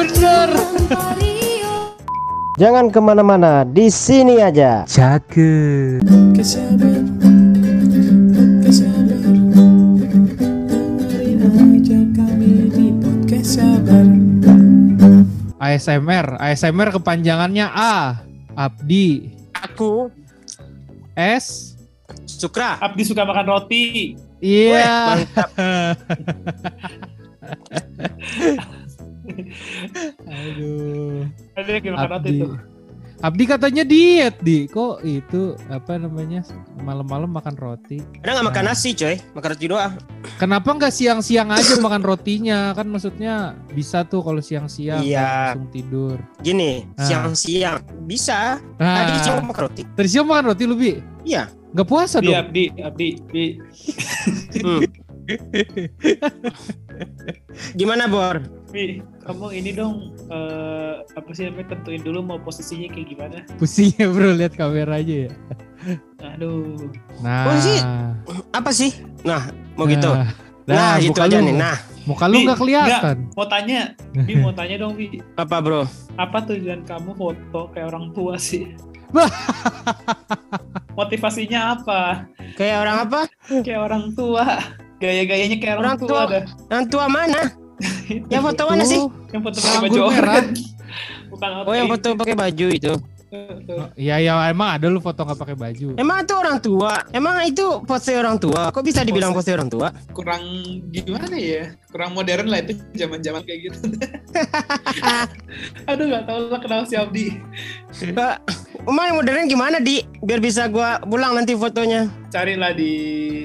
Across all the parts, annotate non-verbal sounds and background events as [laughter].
bener. [laughs] Jangan ke mana-mana, di sini aja. Cakep. Sabar ASMR, ASMR kepanjangannya A. Abdi. Aku S. Sukra. Abdi suka makan roti. Iya. [laughs] Aduh. Ada yang makan roti Abdi. tuh. Abdi katanya diet, Di. Kok itu apa namanya? Malam-malam makan roti. Ada nggak makan nasi coy, makan roti doang. Kenapa nggak siang-siang aja makan rotinya? Kan maksudnya bisa tuh kalau siang-siang Iya. langsung tidur. Gini, Ah. siang-siang bisa. Tadi Nah, cuma makan roti. tadi siang makan roti lu, Bi? Iya. Nggak puasa Abdi, dong? Abdi, Abdi, Abdi. Hmm. [laughs] Gimana Bor? Abdi, kamu ini dong eh, apa sih namanya tentuin dulu mau posisinya kayak gimana. Pusing ya bro, lihat kamera aja ya. Aduh. Nah. Posisi? Apa sih? Nah, mau gitu. Nah, Nah, gitu muka aja lu- nih. Nah, Muka lu Bi, nggak kelihatan. Mau tanya, Bi mau tanya dong Bi. apa bro? Apa tujuan kamu foto kayak orang tua sih? [laughs] Motivasinya apa? Kayak orang apa? Kayak orang tua. Gaya-gayanya kayak orang, Orang tua, tua. dah. Yang tua mana? [laughs] Yang foto mana sih? Yang foto pakai baju merah. orange. [laughs] Bukan Oh, yang foto pakai baju itu. Iya, ya emang ada lu foto nggak pakai baju. Emang itu orang tua? Emang itu pose orang tua? Kok bisa dibilang pose orang tua? kurang gimana ya kurang modern lah itu zaman zaman kayak gitu [laughs] aduh nggak tahu lah kenal si Abdi Pak, Umar yang modern gimana di? Biar bisa gua pulang nanti fotonya. Carilah di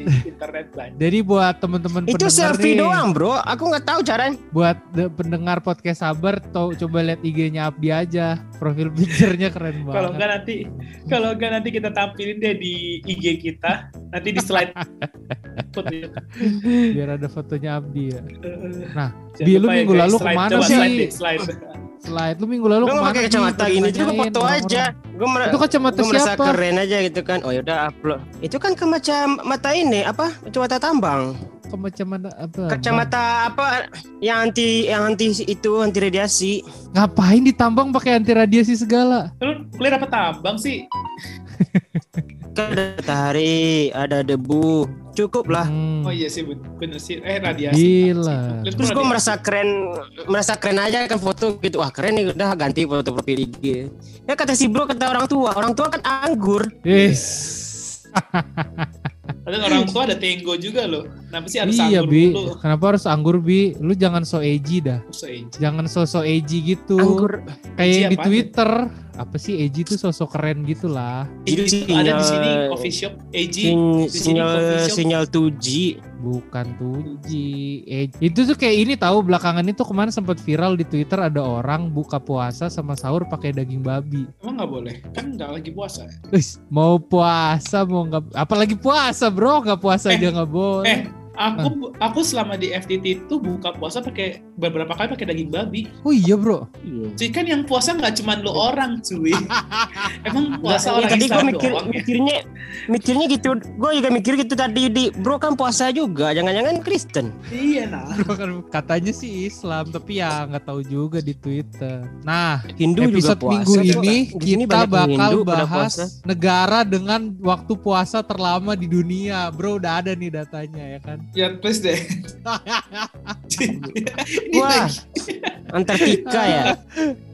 [laughs] internet lah Jadi buat temen-temen Itu selfie nih, doang bro. Aku nggak tahu caranya. Buat de- pendengar podcast sabar, tau coba lihat IG-nya Abdi aja. Profil picture-nya keren [laughs] banget. kalau enggak nanti kalau enggak nanti kita tampilin deh di IG kita nanti di slide fotonya. Biar ada fotonya Abdi ya. [laughs] Nah, Bi, lu minggu lalu ke mana coba sih? slide deh, slide Slide lu minggu lalu Lu pakai kacamata gini, itu ditanyain foto aja. Gue mer Itu kacamata gua merasa siapa? keren aja gitu kan. Oh yaudah upload. Itu kan kacamata ini apa? Kacamata tambang. Kacamata apa? Kacamata apa? Yang anti yang anti itu anti radiasi. Ngapain ditambang pakai anti radiasi segala? lu kuliah apa tambang sih Kan ada matahari, ada debu. Cukup lah. Hmm, oh iya sih ben- bener sih eh radiasi Gila. Terus gue merasa keren, merasa keren aja kan foto gitu. Wah keren nih udah ganti foto profil IG. Ya kata si bro kata orang tua, orang tua kan anggur. Yes. [laughs] Padahal orang tua ada tenggo juga loh. Kenapa sih harus Iya anggur Bi, dulu? kenapa harus anggur Bi? Lu jangan so edgy dah. So, eh, Jangan so-so edgy gitu. Anggur. Kayak di? Twitter. Apa sih edgy tuh sosok keren gitu lah. Itu ada di sini coffee shop AG. Sin, Di sini sinyal shop. sinyal 2G. Bukan 2G. Edgy. Itu tuh kayak ini tahu belakangan itu kemarin sempat viral di Twitter ada orang buka puasa sama sahur pakai daging babi. Emang nggak boleh? Kan nggak lagi puasa. Wis, mau puasa mau nggak apalagi puasa bro nggak puasa Eh, aja nggak boleh. Eh, aku aku selama di FTT itu buka puasa pakai beberapa kali pakai daging babi. Oh iya bro. Jadi kan yang puasa nggak cuma lu orang, cuy. [laughs] Emang puasa Nggak, orang tadi gue mikir, doang ya? mikirnya mikirnya gitu. Gue juga mikir gitu tadi di bro kan puasa juga. Jangan-jangan Kristen. Iya nah. [laughs] Bro kan katanya sih Islam tapi ya nggak tahu juga di Twitter. Nah Hindu episode juga puasa. minggu ini kita bakal Hindu bahas negara dengan waktu puasa terlama di dunia. Bro udah ada nih datanya ya kan. Ya please deh. [laughs] Wah, Antartika ya.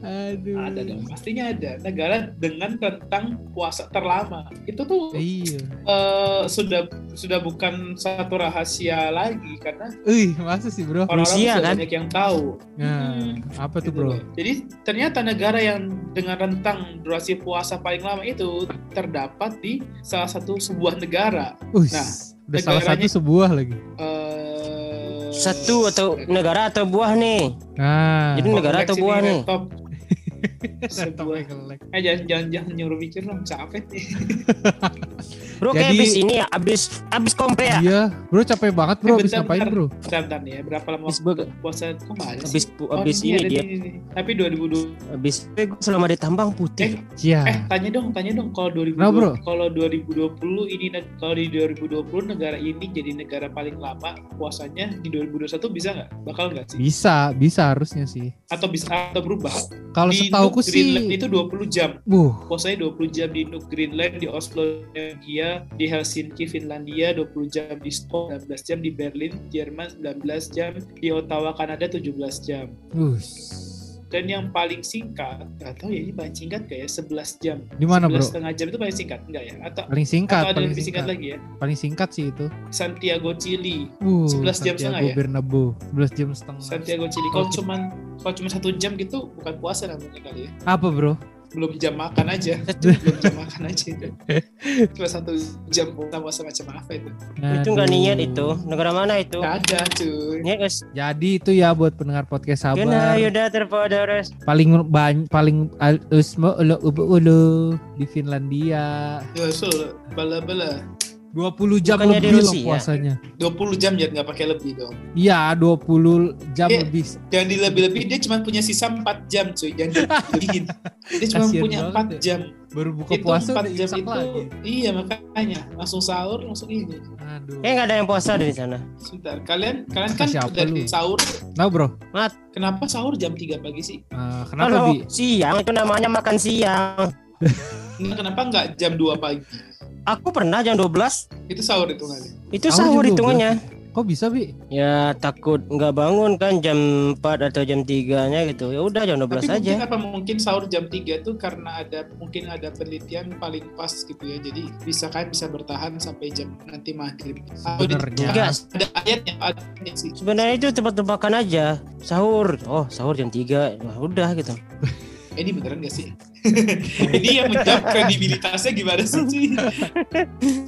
Aduh. ada dong, pastinya ada. Negara dengan rentang puasa terlama. Itu tuh Iya. eh, sudah sudah bukan satu rahasia lagi karena Ih, masa sih bro? orang-orang Rusia, sudah kan? banyak yang tahu. Nah, apa tuh Gitu bro? loh. Jadi ternyata negara yang dengan rentang durasi puasa paling lama itu terdapat di salah satu sebuah negara. Ush, Nah, udah salah satu sebuah lagi. Eh, Satu atau negara atau buah nih. Nah, Jadi negara atau buah di nih? laptop. [laughs] sebuah. Eh jangan jangan jangan nyuruh mikir dong capek [laughs] Bro kayak Jadi- abis ini ya, abis abis kompe ya. Iya, bro capek banget bro. Eh, Abis bentar, ngapain bentar. bro? Bentar, bentar nih ya. Berapa lama Abis ber- puasa sih? abis Oh, abis ini ini dia. nih. Tapi 2020 Abis gua selama di tambang putih. Eh, Iya. eh tanya dong, tanya dong kalau 2020 Kenapa, bro? kalau 2020 ini kalau di 2020 negara ini jadi negara paling lama puasanya di 2021 bisa nggak? Bakal nggak sih? Bisa, bisa harusnya sih. Atau bisa atau berubah? Kalau setauku Nuuk Greenland sih, itu 20 jam. buh, Puasanya 20 jam di Nuuk Greenland, di Oslo, Norwegia, di Helsinki, Finlandia 20 jam, di Stockholm 19 jam, di Berlin, Jerman 19 jam, di Ottawa, Kanada 17 jam. Us. Dan yang paling singkat, tahu ya ini paling singkat kayak 11 jam. Di mana, 11 bro? setengah jam itu paling singkat, enggak ya? Atau, Paling singkat, atau ada paling yang lebih singkat singkat. lagi ya? Paling singkat sih itu. Santiago, Chili. Uh, 11 jam setengah Santiago ya? Bernabeu, 11 jam setengah. Santiago, Chili. Kalau cuman kalau cuma satu jam gitu bukan puasa namanya kali ya. Apa bro? Belum jam makan aja. Belum jam makan aja itu. Cuma satu jam puasa macam apa itu? itu nggak Aduh. niat itu. Negara mana itu? Nggak ada cuy. Niat guys. Jadi itu ya buat pendengar podcast Kena sabar. yuda terpodores. Paling banyak paling al- usmo ulo ubu ulu di Finlandia. Ya so, bala-bala. 20 jam Bukannya di lebih loh Rusia? puasanya. 20 jam ya nggak pakai lebih dong. Iya, 20 jam Iya. lebih. Jangan dilebih-lebih dia cuma punya sisa 4 jam cuy. Jangan dilebihin. Dia cuma Kasian punya banget 4 ya. jam. Baru buka itu puasa 4 udah jam itu. lagi. Iya makanya langsung sahur langsung ini. Aduh. Eh nggak ada yang puasa di sana. Sebentar, kalian kalian kan Siapa dari lu? sahur. Nah, Bro. Kenapa sahur jam 3 pagi sih? Eh, kenapa, Kalau Bi? siang itu namanya makan siang. Nah, kenapa nggak jam 2 pagi? Aku pernah jam 12 Itu sahur hitungannya. itu Sahur sahur hitungannya. Kok bisa, Bi? Ya takut nggak bangun kan jam 4 atau jam 3-nya gitu. Ya udah jam 12 Tapi mungkin aja. apa mungkin sahur jam 3 tuh karena ada mungkin ada penelitian paling pas gitu ya. Jadi bisa kan bisa bertahan sampai jam nanti maghrib. Sebenarnya. Ada ayatnya ada ayatnya sih. sebenarnya itu tebak-tebakan aja. Sahur. Oh, sahur jam 3. Wah, udah gitu. Eh, ini beneran gak sih? [laughs] ini yang menjawab kredibilitasnya gimana sih? cuy?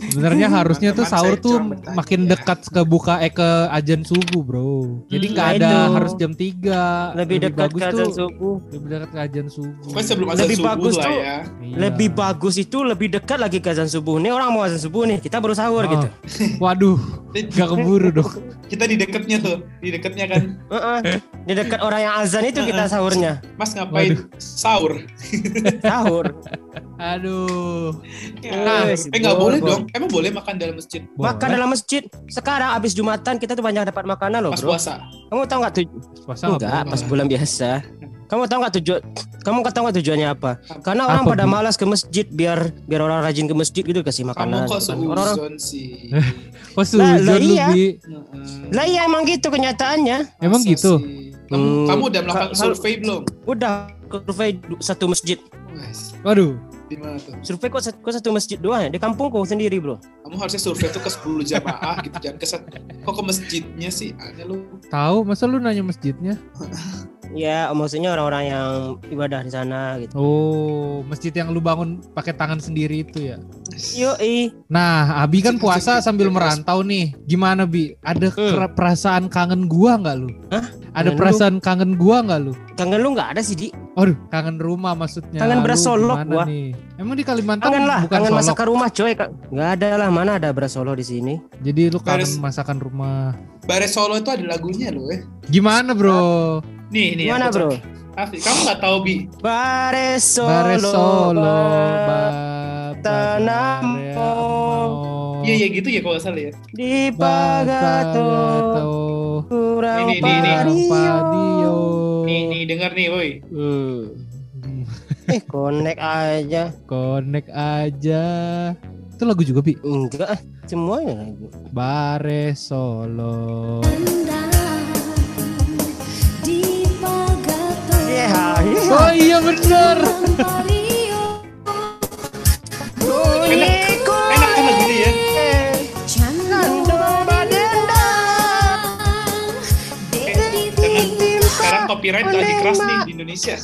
Sebenarnya harusnya tuh sahur tuh makin dekat ke buka eh ke ajan subuh, Bro. Jadi Hmm, nggak nah ada itu. harus jam 3. Lebih dekat bagus ke tuh subuh. lebih dekat ke ajan subuh. Pokoknya sebelum azan Lebih subuh bagus lah tuh. ya. Iya. Lebih bagus itu lebih dekat lagi ke azan subuh. Nih orang mau azan subuh nih, kita baru sahur Oh. gitu. [laughs] Waduh, gak keburu dong. [laughs] Kita di deketnya tuh, di deketnya kan. Heeh. Di dekat orang yang azan itu kita sahurnya. Mas ngapain sahur? Sahur. Aduh. Nah, Eh, eh nggak boleh dong. Emang boleh makan dalam masjid Makan Boleh. dalam masjid. Sekarang abis Jumatan kita tuh banyak dapat makanan loh, pas Bro. puasa? Kamu tahu nggak tuh? Puasa nggak Enggak, boleh. pas bulan biasa. Kamu tahu nggak tujuan? Kamu tahu nggak tujuannya apa? Karena orang Apa, pada malas ke masjid biar biar orang rajin ke masjid gitu kasih Kamu makanan. kok Kan Orang-orang seuzon sih? [laughs] Kok Lah, suzon lah iya. Lah iya emang gitu kenyataannya. Emang Masa gitu? sih? Kamu, Hmm, kamu udah melakukan survei belum? Udah survei satu masjid. Wes, Waduh. di mana tuh? Survei kok satu, kok satu masjid doang ya? Di kampungku sendiri, Bro. Kamu harusnya survei tuh ke 10 jamaah gitu, jangan ke sat- Kok ke masjidnya sih? Aneh lu. Tahu, masa lu nanya masjidnya? [laughs] Ya, maksudnya orang-orang yang ibadah di sana gitu. Oh, masjid yang lu bangun pakai tangan sendiri itu ya. Yoi. Nah, Abi kan puasa sambil merantau nih. Gimana, Bi? Ada Hmm. perasaan kangen gua nggak lu? Hah? Ada Kangen perasaan kangen gua nggak lu? Kangen lu nggak ada sih, Di. Aduh, kangen rumah maksudnya. Kangen Lu beras gimana gua. nih? Emang di Kalimantan Kangen lah, bukan kangen solok. masakan rumah, coy. Kak. Nggak ada lah, mana ada beras solo di sini. Jadi lu kangen Beres- masakan rumah. Bare Solo itu ada lagunya loh eh. Gimana, Bro? Nih, nih. Gimana, aku Bro? Afi, kamu nggak tahu bi? Bare solo. Bare Solo, ba-. Tanamo. Iya, iya gitu ya kalau salah ya. Di Pagato. Kurang Ini, ini, ini. padio. Nih, nih dengar nih, woi. Hmm. Eh, connect aja. Connect aja. Itu lagu juga, Bi. Enggak, semuanya lagi. Bare Solo. di Oh iya bener. Enak, enak lagunya ya? Sekarang copyright lagi keras nih di Indonesia.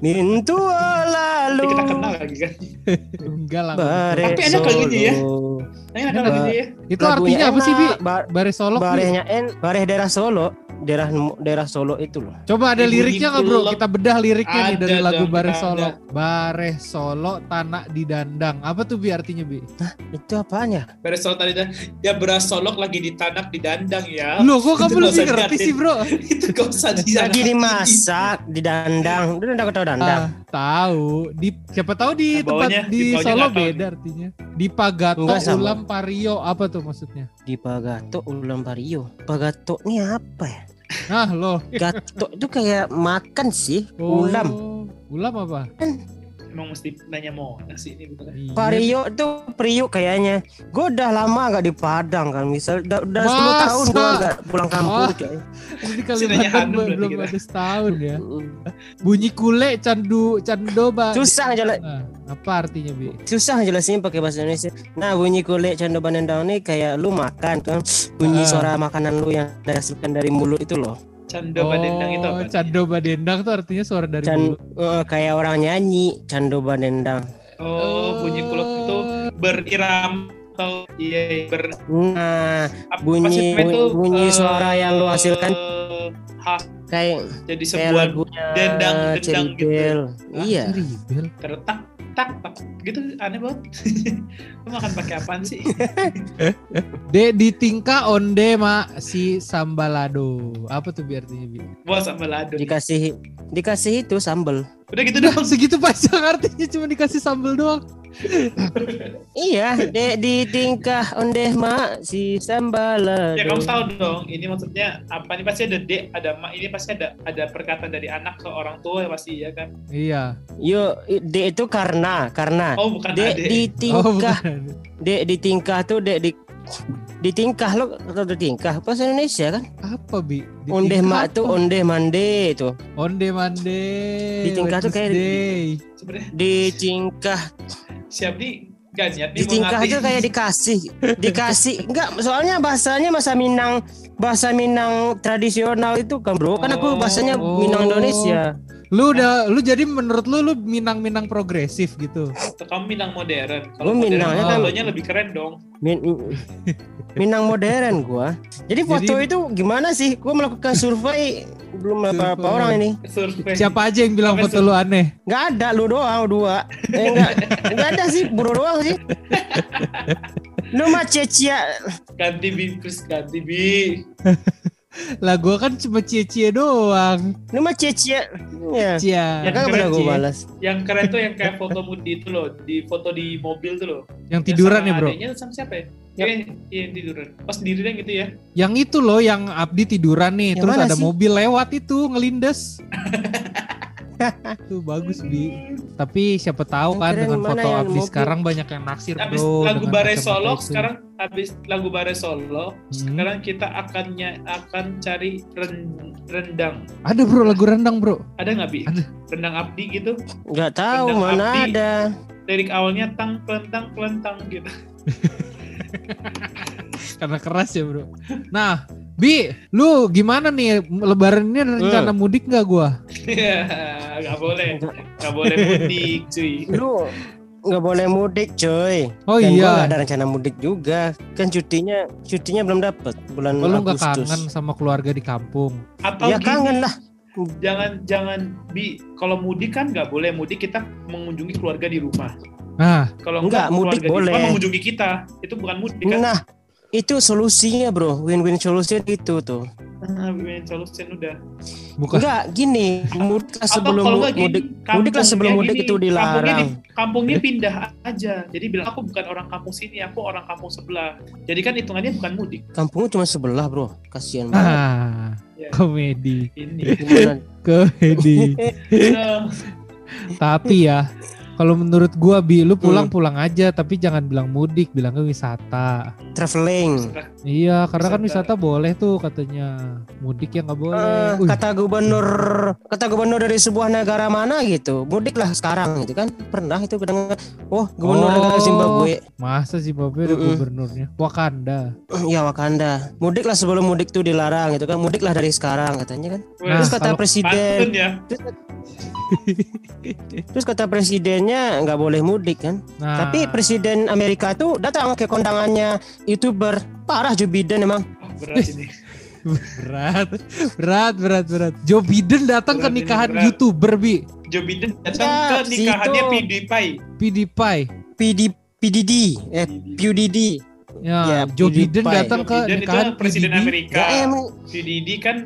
Mintu Tapi lalu. kita kenal lagi kan. Enggak lah. Bare Tapi enak lagunya ya. Solo. Nah, enak kan lagunya ya? Itu artinya apa sih, Bi? enak. Ba- Bare Solo. Barehnya en, bareh daerah Solo. Daerah daerah Solo itu loh. Coba ada Ibu liriknya nggak bro? Kita bedah liriknya nih Ada dari lagu dong, Bare ada. Solo. Bare Solo tanah di dandang. Apa tuh bi artinya bi? Itu apaan ya? Beres soal tadi dah, ya beras solok lagi ditanak di dandang ya. Loh kok Itu kamu lebih ngerti sih bro? itu gak usah di Lagi dimasak di dandang. Lu udah tahu dandang? Ah, tahu. Di siapa tahu di Nah, tempat bawahnya- di, di Solo beda artinya. Di Pagato. Ulam Pario apa tuh maksudnya? Di Pagato Ulam Pario. Pagato ini apa ya? Nah loh. Gato itu kayak makan sih. Oh, Ulam. Ulam apa? Emang mesti nanya mau nasi ini bukan? Iya. Pario itu Priuk kayaknya. Gue udah lama gak di Padang kan. Misal udah, udah 10 Masa? tahun gue gak pulang kampung. Wah. kayaknya. [laughs] Jadi Hanum belum, belum ada setahun ya. Bunyi kule candu candoba. Susah ngejela- Nah, apa artinya bi? susah ngejelasin pakai bahasa Indonesia. Nah bunyi kulit canda bandendang ini kayak lu makan kan. Bunyi Ah. suara makanan lu yang dihasilkan dari mulut itu loh. Canda badendang itu apa? Oh, candoba dendang tuh artinya suara dari Can, mulut. eh, kayak orang nyanyi cando bandendang. Oh, bunyi kuluk itu beriram atau iya ber Nah apa Bunyi- namanya itu, bunyi eh, suara yang lu hasilkan. khas kayak jadi kayak sebuah lagunya dendang dendang gitu. Ah, Iya. Ceribel. tertak tak tak gitu aneh banget. [laughs] Lu makan pakai apaan sih? [laughs] De di tingkah onde ma si sambalado. Apa tuh biar artinya bi? Bos sama lado. Dikasih dikasih itu sambel. Udah gitu Udah dong. segitu panjang [laughs] artinya cuma dikasih sambal doang. Iya, de, di tingkah ondeh mak si sambal. Ya kamu tahu dong, ini maksudnya apa nih pasti ada D, ada mak, ini pasti ada ada perkataan dari anak ke orang tua ya pasti ya kan. Iya. Yo, de itu karena karena Oh bukan de ade. di Oh, tingkah bukan. de di tingkah tuh de di di tingkah lo atau di tingkah bahasa Indonesia kan Apa bi? Di ondeh mak tuh ondeh mande itu Onde mande. Di tingkah tuh kayak-. Sebenarnya di tingkah siap niat nih di tingkah aja kayak dikasih dikasih. [laughs] Enggak soalnya bahasanya bahasa Minang bahasa Minang tradisional itu kan bro. Kan aku bahasanya Oh. Minang Indonesia Lu udah lu jadi menurut lu lu Minang-Minang progresif gitu. Atau kamu Minang modern. Modern, Minangnya kan- fotonya lebih keren dong. Min- Minang modern gua. Jadi foto Jadi- itu gimana sih? Gua melakukan survei belum berapa orang ini. Survei. Siapa aja yang bilang Apa foto lu aneh? Nggak ada lu doang dua. Eh, enggak, enggak ada sih, bro doang sih. [laughs] Lu mah cia-cia. Ganti bi, terus ganti bi. [laughs] Lah gua kan cuma cie-cie doang. Lu mah cia-cia. Ya. Cia. Ya kan gua sih. balas. Yang keren tuh yang kayak foto mudi itu loh, di foto di mobil tuh loh. Yang tiduran sama ya, Bro. adeknya sama siapa ya? Ya, iya yang tiduran. Pas sendirian gitu ya. Yang itu loh yang Abdi tiduran nih, Yang terus ada sih? mobil lewat itu ngelindes. [laughs] [laughs] Tuh bagus bi. Tapi siapa tahu kan keren dengan foto Abdi mobil? sekarang banyak yang naksir Habis bro. lagu Bare Solo itu. sekarang habis lagu Bare Solo Hmm. sekarang kita akan nya- akan cari ren- rendang. Ada bro lagu rendang bro. Ada nggak bi? Ada. Rendang Abdi gitu. Enggak tahu Rendang mana Abdi. ada. Lirik awalnya tang kelentang kelentang gitu. [laughs] Karena keras ya bro. Nah, Bi, lu gimana nih Lebaran ini ada rencana mudik nggak gua? Iya, nggak boleh, nggak boleh mudik, cuy. Lu nggak boleh mudik, coy. Oh Dan gua iya. nggak ada rencana mudik juga. Kan cutinya cutinya belum dapat bulan Oh, lu nggak kangen sama keluarga di kampung? Atau Ya gini, kangen lah. jangan jangan bi kalau mudik kan nggak boleh mudik kita mengunjungi keluarga di rumah. Nah, Kalau Enggak, mudik boleh. rumah mengunjungi kita itu bukan mudik kan? Nah, itu solusinya, Bro. Win-win solusinya itu tuh. Win solution udah. bukan. Enggak, gini, mudik Atau sebelum gini, mudik. kampung- mudik lah sebelum mudik gini, itu Kampungnya, dilarang. di- kampungnya pindah aja. Jadi bilang aku bukan orang kampung sini, aku orang kampung sebelah. Jadi kan hitungannya bukan mudik. Kampungnya cuma sebelah, Bro. Kasihan banget. Ah, Ya. komedi, Ini. Komedi. Nah, [laughs] Tapi ya, kalau menurut gua Bi, lu Hmm. pulang-pulang aja tapi jangan bilang mudik, bilangnya wisata. Traveling. Iya, karena kan Wisata. wisata boleh tuh katanya. Mudik ya nggak boleh. Eh, Wih, kata gubernur kata gubernur dari sebuah negara mana gitu mudiklah sekarang gitu kan pernah itu kedengar oh gubernur Oh. negara Zimbabwe masa Zimbabwe ada Mm-mm. gubernurnya? Wakanda. [clears throat] ya Wakanda mudiklah sebelum mudik tuh dilarang gitu kan mudiklah dari sekarang katanya kan Nah, terus kata presiden ya. terus [laughs] kata presidennya nggak boleh mudik kan Nah, tapi presiden Amerika tuh datang ke kondangannya youtuber parah Joe Biden emang Wah, berat ini. [laughs] berat, berat, berat, berat. Joe Biden datang ke Berat ini, nikahan berat. youtuber bi, Joe Biden datang Ya, ke nikahannya situ. PewDiePie. PewDiePie. PD, PDD, eh PUDD. Ya, Ya, Joe Biden PewDiePie. datang Joe ke Biden itu nikahan presiden PDD Amerika. Ya emang PDD kan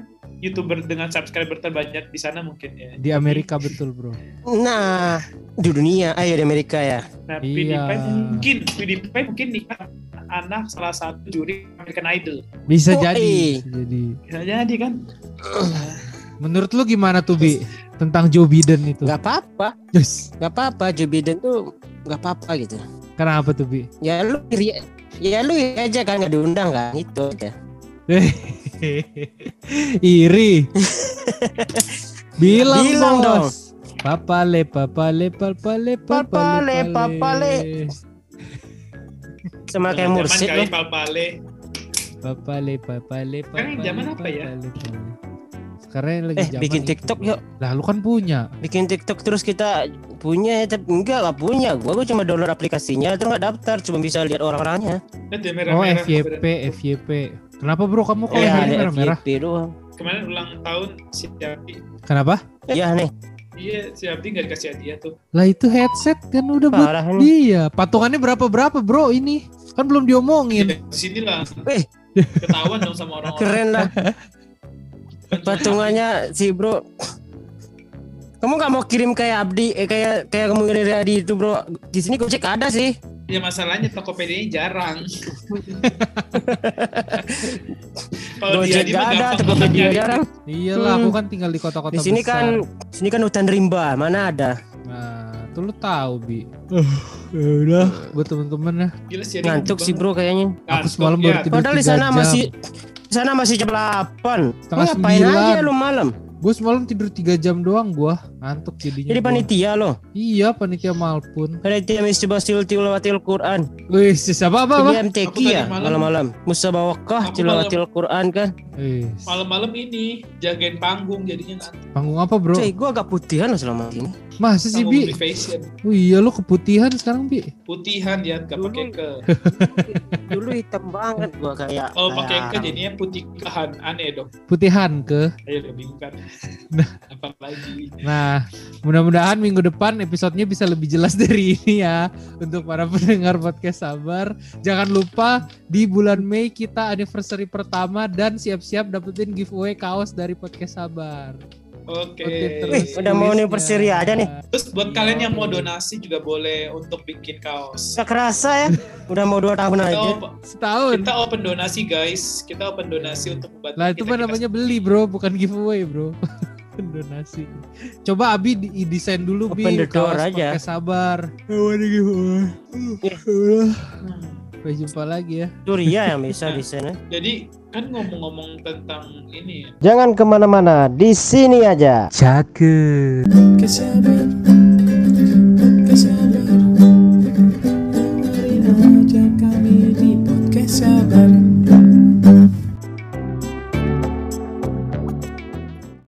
youtuber dengan subscriber terbanyak di sana mungkin ya. di Amerika betul bro. nah di dunia, ayo di Amerika ya. Nah, Iya. PewDiePie mungkin PewDiePie mungkin nikah anak salah satu juri American Idol. Bisa Oh, jadi, eh. bisa jadi. Bisa jadi kan? Menurut lu gimana tuh bi tentang Joe Biden itu? Gak apa-apa, Yes. gak apa-apa. Joe Biden tuh gak apa-apa gitu. Kenapa tuh bi? Ya lu iri, ya lu aja kan gak diundang kan itu aja. [laughs] Iri. Bilang, Bilang bos. dong. Papale, papale, papale, papale, Papale, papale. Sama kayak Mursid pal-pale. Papale, papale, papale. Sekarang zaman apa ya? Sekarang lagi Eh zaman bikin itu. TikTok yuk. Lah lu kan punya. Bikin TikTok terus kita punya ya tapi enggak gak punya. Gua, gua cuma download aplikasinya terus gak daftar cuma bisa lihat orang-orangnya. Ya Oh. FYP, FYP. Kenapa bro kamu kok Ya ada merah-merah? Doang. Kemarin ulang tahun si Abdi. Kenapa? Iya nih, Iya, si Abdi nggak dikasih hadiah tuh. Lah itu headset kan udah buat parah nih. dia. Patungannya berapa berapa bro ini? Kan belum diomongin. Ya, di sini lah. Eh. Ketahuan dong sama orang-orang. Keren lah patungannya si bro. Kamu gak mau kirim kayak Abdi, eh, kayak kayak kamu dari Adi itu bro. Di sini gue cek ada sih. Ya masalahnya Tokopedia jarang. [laughs] Kalau dia di ada, Tokopedia jarang. Iyalah, Hmm. aku kan tinggal di kota-kota Di sini besar. kan, sini kan hutan rimba, mana ada? Nah, tuh lu tahu bi. ya udah, buat temen-temen ya. Gila sih. Ngantuk sih bro kayaknya. Aku semalam baru tidur Padahal di sana jam. masih di sana masih jam 8. Setengah ngapain sembilan. aja lu malam? Gue semalam tidur 3 jam doang gua, ngantuk jadinya. Jadi gua. panitia lo. Iya, panitia malpun. Panitia Misbasil Tilawatil Quran. Wih, siapa apa apa? Jadi MTQ ya malam- malam-malam. Musabawakah Tilawatil Quran kan. Malam-malam ini jagain panggung jadinya ngantuk. panggung apa bro? Cuy, gua agak putihan loh selama ini. Masa sih bi? Oh iya lu keputihan sekarang bi. Putihan ya, gak pakai ke. Dulu hitam banget gua kayak. Kalau pakai ke jadinya putih kehan. Aneh dong. Putihan ke. Ayo udah bingung kan. [laughs] Apa lagi? Nah, mudah-mudahan minggu depan episodenya bisa lebih jelas [laughs] dari ini ya untuk para pendengar podcast sabar. Jangan lupa di bulan Mei kita anniversary pertama dan siap-siap dapetin giveaway kaos dari podcast sabar. Oke. Oke, Wih, udah mau anniversary aja nih. Terus buat kalian yang mau donasi juga boleh untuk bikin kaos. Gak kerasa ya. Udah mau dua tahun Kita, aja. Setahun. kita open donasi guys. Kita open donasi untuk membantu Lah itu mah kita namanya beli bro, bukan giveaway bro. [laughs] Donasi. Coba Abi di desain dulu Bi Open the door kaos aja. pakai sabar. Oh, ada giveaway. Sampai jumpa lagi ya. Surya yang bisa di sana. [laughs] Jadi kan ngomong-ngomong tentang ini ya. Jangan ke mana-mana, di sini aja. Cakep.